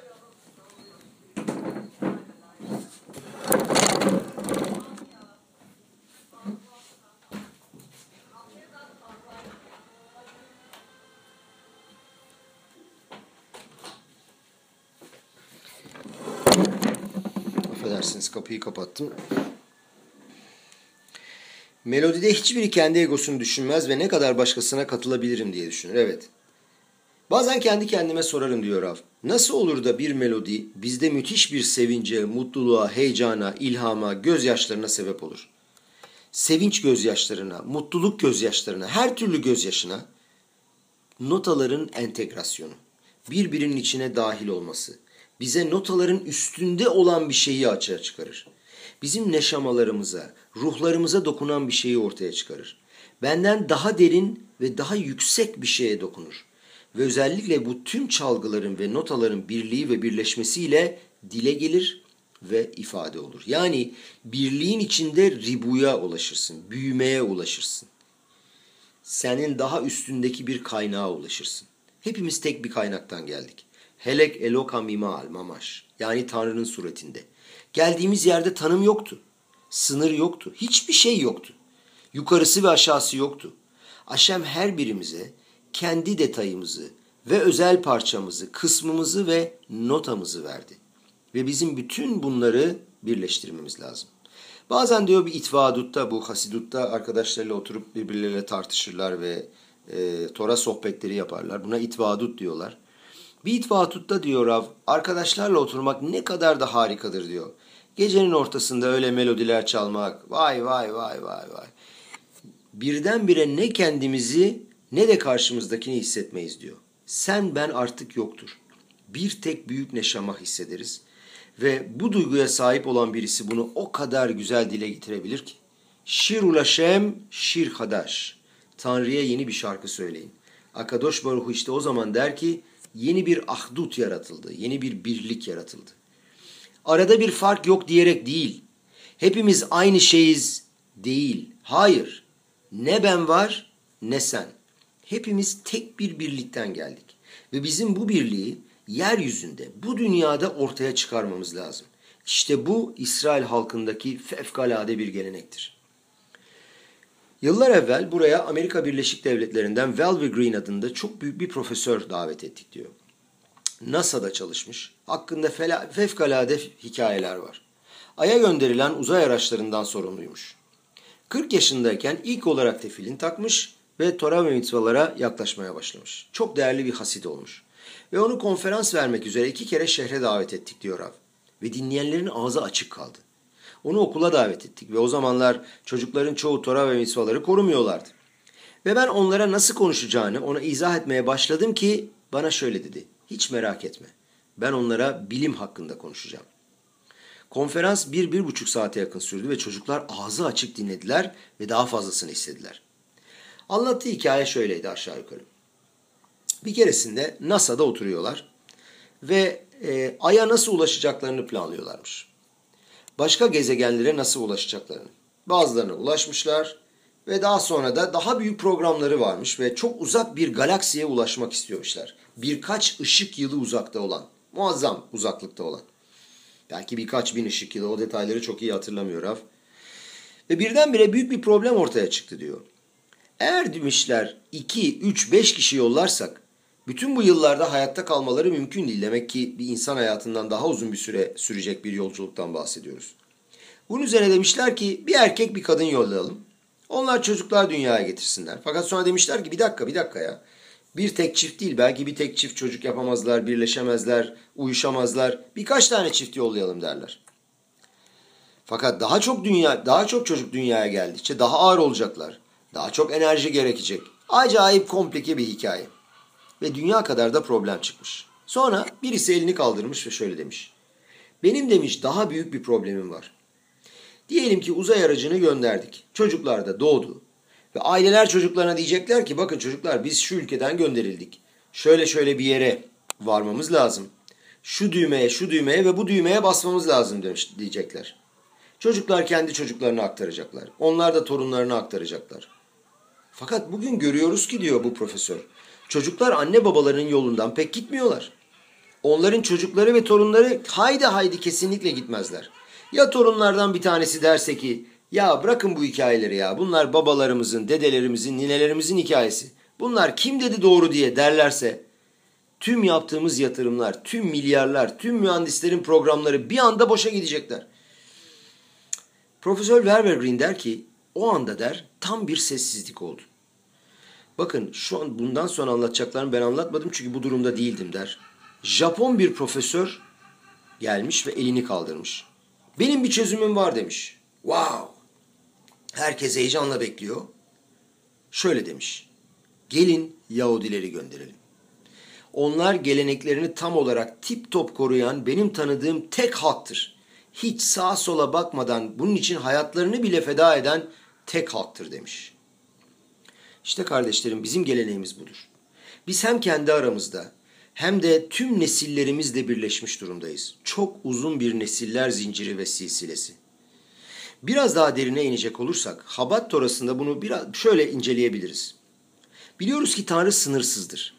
Affedersiniz kapıyı kapattım. Melodide hiçbiri kendi egosunu düşünmez ve ne kadar başkasına katılabilirim diye düşünür. Evet. Bazen kendi kendime sorarım diyor Rav. Nasıl olur da bir melodi bizde müthiş bir sevince, mutluluğa, heyecana, ilhama, gözyaşlarına sebep olur? Sevinç gözyaşlarına, mutluluk gözyaşlarına, her türlü gözyaşına notaların entegrasyonu, birbirinin içine dahil olması, bize notaların üstünde olan bir şeyi açığa çıkarır. Bizim neşamalarımıza, ruhlarımıza dokunan bir şeyi ortaya çıkarır. Benden daha derin ve daha yüksek bir şeye dokunur. Ve özellikle bu tüm çalgıların ve notaların birliği ve birleşmesiyle dile gelir ve ifade olur. Yani birliğin içinde ribuya ulaşırsın, büyümeye ulaşırsın. Senin daha üstündeki bir kaynağa ulaşırsın. Hepimiz tek bir kaynaktan geldik. Helek eloka mimal mamaş. Yani Tanrı'nın suretinde. Geldiğimiz yerde tanım yoktu. Sınır yoktu. Hiçbir şey yoktu. Yukarısı ve aşağısı yoktu. Aşem her birimize kendi detayımızı ve özel parçamızı, kısmımızı ve notamızı verdi. Ve bizim bütün bunları birleştirmemiz lazım. Bazen diyor bir itvadutta, bu hasidutta arkadaşlarıyla oturup birbirleriyle tartışırlar ve e, Tora sohbetleri yaparlar. Buna itvadut diyorlar. Bir itvatutta diyor Rav, arkadaşlarla oturmak ne kadar da harikadır diyor. Gecenin ortasında öyle melodiler çalmak, vay vay vay vay vay. Birdenbire ne kendimizi ne de karşımızdakini hissetmeyiz diyor. Sen ben artık yoktur. Bir tek büyük neşama hissederiz. Ve bu duyguya sahip olan birisi bunu o kadar güzel dile getirebilir ki. Şir ulaşem, şir hadaş. Tanrı'ya yeni bir şarkı söyleyin. Akadosh Baruhu işte o zaman der ki yeni bir ahdut yaratıldı, yeni bir birlik yaratıldı. Arada bir fark yok diyerek değil. Hepimiz aynı şeyiz değil. Hayır. Ne ben var ne sen. Hepimiz tek bir birlikten geldik. Ve bizim bu birliği yeryüzünde, bu dünyada ortaya çıkarmamız lazım. İşte bu İsrail halkındaki fevkalade bir gelenektir. Yıllar evvel buraya Amerika Birleşik Devletleri'nden Velver Green adında çok büyük bir profesör davet ettik diyor. NASA'da çalışmış. Hakkında fevkalade hikayeler var. Ay'a gönderilen uzay araçlarından sorumluymuş. 40 yaşındayken ilk olarak tefilin takmış ve Torah ve mitvalara yaklaşmaya başlamış. Çok değerli bir hasid olmuş. Ve onu konferans vermek üzere iki kere şehre davet ettik diyor Rav. Ve dinleyenlerin ağzı açık kaldı. Onu okula davet ettik ve o zamanlar çocukların çoğu Torah ve mitvaları korumuyorlardı. Ve ben onlara nasıl konuşacağını ona izah etmeye başladım ki bana şöyle dedi. Hiç merak etme. Ben onlara bilim hakkında konuşacağım. Konferans bir, bir buçuk saate yakın sürdü ve çocuklar ağzı açık dinlediler ve daha fazlasını istediler. Anlattığı hikaye şöyleydi aşağı yukarı. Bir keresinde NASA'da oturuyorlar ve e, Ay'a nasıl ulaşacaklarını planlıyorlarmış. Başka gezegenlere nasıl ulaşacaklarını. Bazılarına ulaşmışlar ve daha sonra da daha büyük programları varmış ve çok uzak bir galaksiye ulaşmak istiyormuşlar. Birkaç ışık yılı uzakta olan, muazzam uzaklıkta olan. Belki birkaç bin ışık yılı o detayları çok iyi hatırlamıyor Raf. Ve birdenbire büyük bir problem ortaya çıktı diyor. Eğer demişler 2, 3, 5 kişi yollarsak bütün bu yıllarda hayatta kalmaları mümkün değil. Demek ki bir insan hayatından daha uzun bir süre sürecek bir yolculuktan bahsediyoruz. Bunun üzerine demişler ki bir erkek bir kadın yollayalım. Onlar çocuklar dünyaya getirsinler. Fakat sonra demişler ki bir dakika bir dakika ya. Bir tek çift değil belki bir tek çift çocuk yapamazlar, birleşemezler, uyuşamazlar. Birkaç tane çift yollayalım derler. Fakat daha çok dünya, daha çok çocuk dünyaya geldikçe daha ağır olacaklar. Daha çok enerji gerekecek. Acayip komplike bir hikaye. Ve dünya kadar da problem çıkmış. Sonra birisi elini kaldırmış ve şöyle demiş. Benim demiş daha büyük bir problemim var. Diyelim ki uzay aracını gönderdik. Çocuklar da doğdu. Ve aileler çocuklarına diyecekler ki bakın çocuklar biz şu ülkeden gönderildik. Şöyle şöyle bir yere varmamız lazım. Şu düğmeye, şu düğmeye ve bu düğmeye basmamız lazım demiş diyecekler. Çocuklar kendi çocuklarına aktaracaklar. Onlar da torunlarına aktaracaklar. Fakat bugün görüyoruz ki diyor bu profesör. Çocuklar anne babalarının yolundan pek gitmiyorlar. Onların çocukları ve torunları haydi haydi kesinlikle gitmezler. Ya torunlardan bir tanesi derse ki ya bırakın bu hikayeleri ya bunlar babalarımızın, dedelerimizin, ninelerimizin hikayesi. Bunlar kim dedi doğru diye derlerse tüm yaptığımız yatırımlar, tüm milyarlar, tüm mühendislerin programları bir anda boşa gidecekler. Profesör Werber Green der ki o anda der tam bir sessizlik oldu. Bakın şu an bundan sonra anlatacaklarımı ben anlatmadım çünkü bu durumda değildim der. Japon bir profesör gelmiş ve elini kaldırmış. Benim bir çözümüm var demiş. Wow! Herkes heyecanla bekliyor. Şöyle demiş. Gelin Yahudileri gönderelim. Onlar geleneklerini tam olarak tip top koruyan benim tanıdığım tek halktır. Hiç sağa sola bakmadan bunun için hayatlarını bile feda eden tek halktır demiş. İşte kardeşlerim bizim geleneğimiz budur. Biz hem kendi aramızda hem de tüm nesillerimizle birleşmiş durumdayız. Çok uzun bir nesiller zinciri ve silsilesi. Biraz daha derine inecek olursak Habat Torası'nda bunu biraz şöyle inceleyebiliriz. Biliyoruz ki Tanrı sınırsızdır.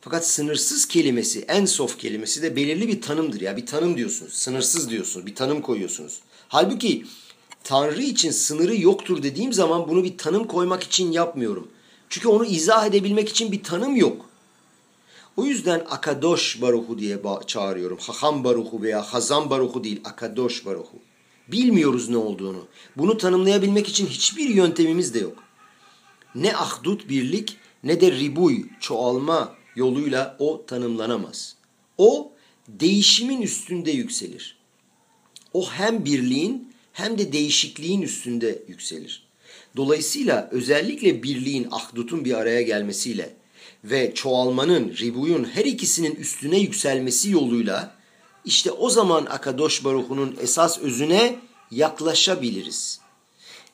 Fakat sınırsız kelimesi, en sof kelimesi de belirli bir tanımdır ya. Bir tanım diyorsunuz, sınırsız diyorsunuz, bir tanım koyuyorsunuz. Halbuki Tanrı için sınırı yoktur dediğim zaman bunu bir tanım koymak için yapmıyorum. Çünkü onu izah edebilmek için bir tanım yok. O yüzden Akadosh Baruhu diye çağırıyorum. Haham Baruhu veya Hazam Baruhu değil, Akadosh Baruhu. Bilmiyoruz ne olduğunu. Bunu tanımlayabilmek için hiçbir yöntemimiz de yok. Ne ahdut birlik ne de ribuy, çoğalma yoluyla o tanımlanamaz. O değişimin üstünde yükselir. O hem birliğin hem de değişikliğin üstünde yükselir. Dolayısıyla özellikle birliğin, ahdutun bir araya gelmesiyle ve çoğalmanın, ribuyun her ikisinin üstüne yükselmesi yoluyla işte o zaman Akadosh Baruhu'nun esas özüne yaklaşabiliriz.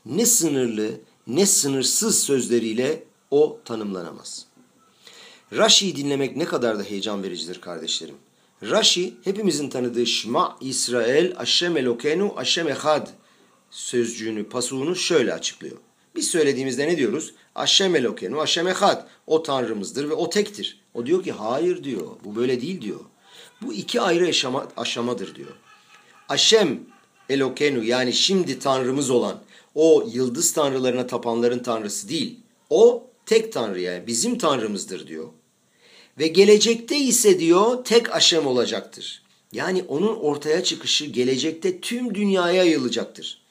Ne sınırlı ne sınırsız sözleriyle o tanımlanamaz. Rashi'yi dinlemek ne kadar da heyecan vericidir kardeşlerim. Rashi hepimizin tanıdığı Şma İsrail Aşem Elokenu Aşem Ehad sözcüğünü, pasuğunu şöyle açıklıyor. Biz söylediğimizde ne diyoruz? Aşem Elokenu Aşem Ehad. O Tanrımızdır ve o tektir. O diyor ki hayır diyor. Bu böyle değil diyor. Bu iki ayrı aşama, aşamadır diyor. Aşem Elokenu yani şimdi Tanrımız olan o yıldız tanrılarına tapanların tanrısı değil. O tek tanrı yani bizim tanrımızdır diyor. Ve gelecekte ise diyor tek aşem olacaktır. Yani onun ortaya çıkışı gelecekte tüm dünyaya yayılacaktır.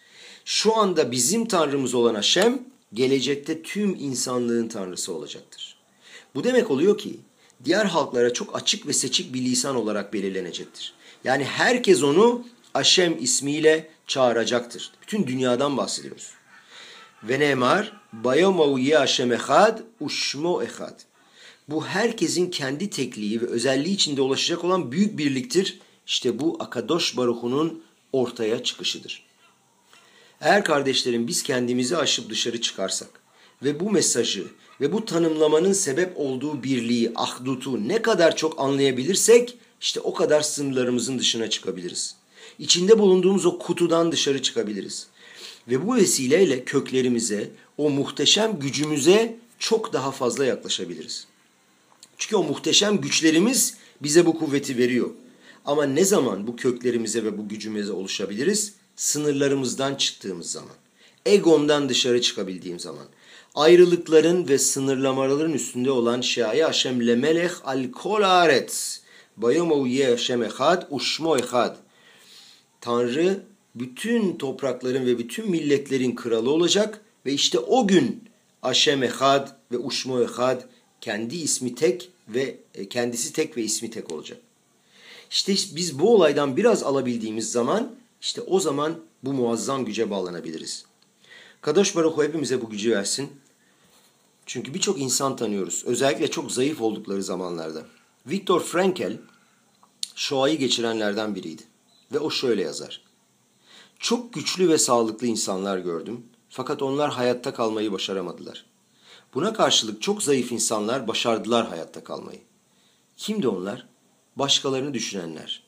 Şu anda bizim tanrımız olan Haşem gelecekte tüm insanlığın tanrısı olacaktır. Bu demek oluyor ki diğer halklara çok açık ve seçik bir lisan olarak belirlenecektir. Yani herkes onu Aşem ismiyle çağıracaktır. Bütün dünyadan bahsediyoruz. Ve nemar bayomavu ye Aşem ehad uşmo ehad. Bu herkesin kendi tekliği ve özelliği içinde ulaşacak olan büyük birliktir. İşte bu Akadosh Baruhu'nun ortaya çıkışıdır. Eğer kardeşlerim biz kendimizi aşıp dışarı çıkarsak ve bu mesajı ve bu tanımlamanın sebep olduğu birliği, ahdutu ne kadar çok anlayabilirsek işte o kadar sınırlarımızın dışına çıkabiliriz. İçinde bulunduğumuz o kutudan dışarı çıkabiliriz. Ve bu vesileyle köklerimize, o muhteşem gücümüze çok daha fazla yaklaşabiliriz. Çünkü o muhteşem güçlerimiz bize bu kuvveti veriyor. Ama ne zaman bu köklerimize ve bu gücümüze oluşabiliriz? Sınırlarımızdan çıktığımız zaman. Egomdan dışarı çıkabildiğim zaman. Ayrılıkların ve sınırlamaların üstünde olan şaya Haşem lemelech al kol aretz. Bayomu ye Haşem ehad uşmo ehad. Tanrı bütün toprakların ve bütün milletlerin kralı olacak ve işte o gün Aşem Ehad ve Uşmo Ehad kendi ismi tek ve e, kendisi tek ve ismi tek olacak. İşte biz bu olaydan biraz alabildiğimiz zaman işte o zaman bu muazzam güce bağlanabiliriz. Kadosh Baruch hepimize bu gücü versin. Çünkü birçok insan tanıyoruz. Özellikle çok zayıf oldukları zamanlarda. Viktor Frankl Shoah'yı geçirenlerden biriydi. Ve o şöyle yazar. Çok güçlü ve sağlıklı insanlar gördüm. Fakat onlar hayatta kalmayı başaramadılar. Buna karşılık çok zayıf insanlar başardılar hayatta kalmayı. Kimdi onlar? Başkalarını düşünenler.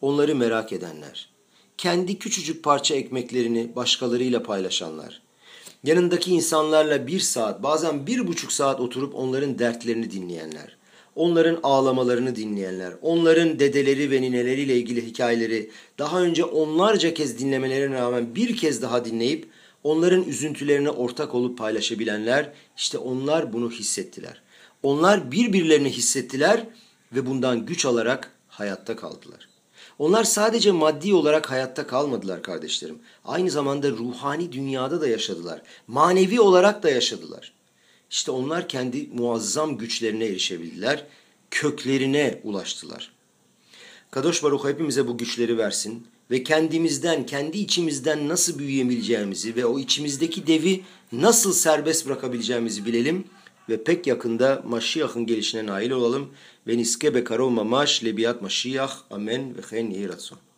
Onları merak edenler. kendi küçücük parça ekmeklerini başkalarıyla paylaşanlar. Yanındaki insanlarla bir saat, bazen bir buçuk saat oturup onların dertlerini dinleyenler. Onların ağlamalarını dinleyenler, onların dedeleri ve nineleriyle ilgili hikayeleri daha önce onlarca kez dinlemelerine rağmen bir kez daha dinleyip onların üzüntülerine ortak olup paylaşabilenler, işte onlar bunu hissettiler. Onlar birbirlerini hissettiler ve bundan güç alarak hayatta kaldılar. Onlar sadece maddi olarak hayatta kalmadılar kardeşlerim. Aynı zamanda ruhani dünyada da yaşadılar. Manevi olarak da yaşadılar. İşte onlar kendi muazzam güçlerine erişebildiler. Köklerine ulaştılar. Kadosh Baruch hepimize bu güçleri versin ve kendimizden, kendi içimizden nasıl büyüyebileceğimizi ve o içimizdeki devi nasıl serbest bırakabileceğimizi bilelim ve pek yakında Maşiyah'ın gelişine nail olalım. Ve niske bekarov mamaş lebiyat Maşiyah amen ve chen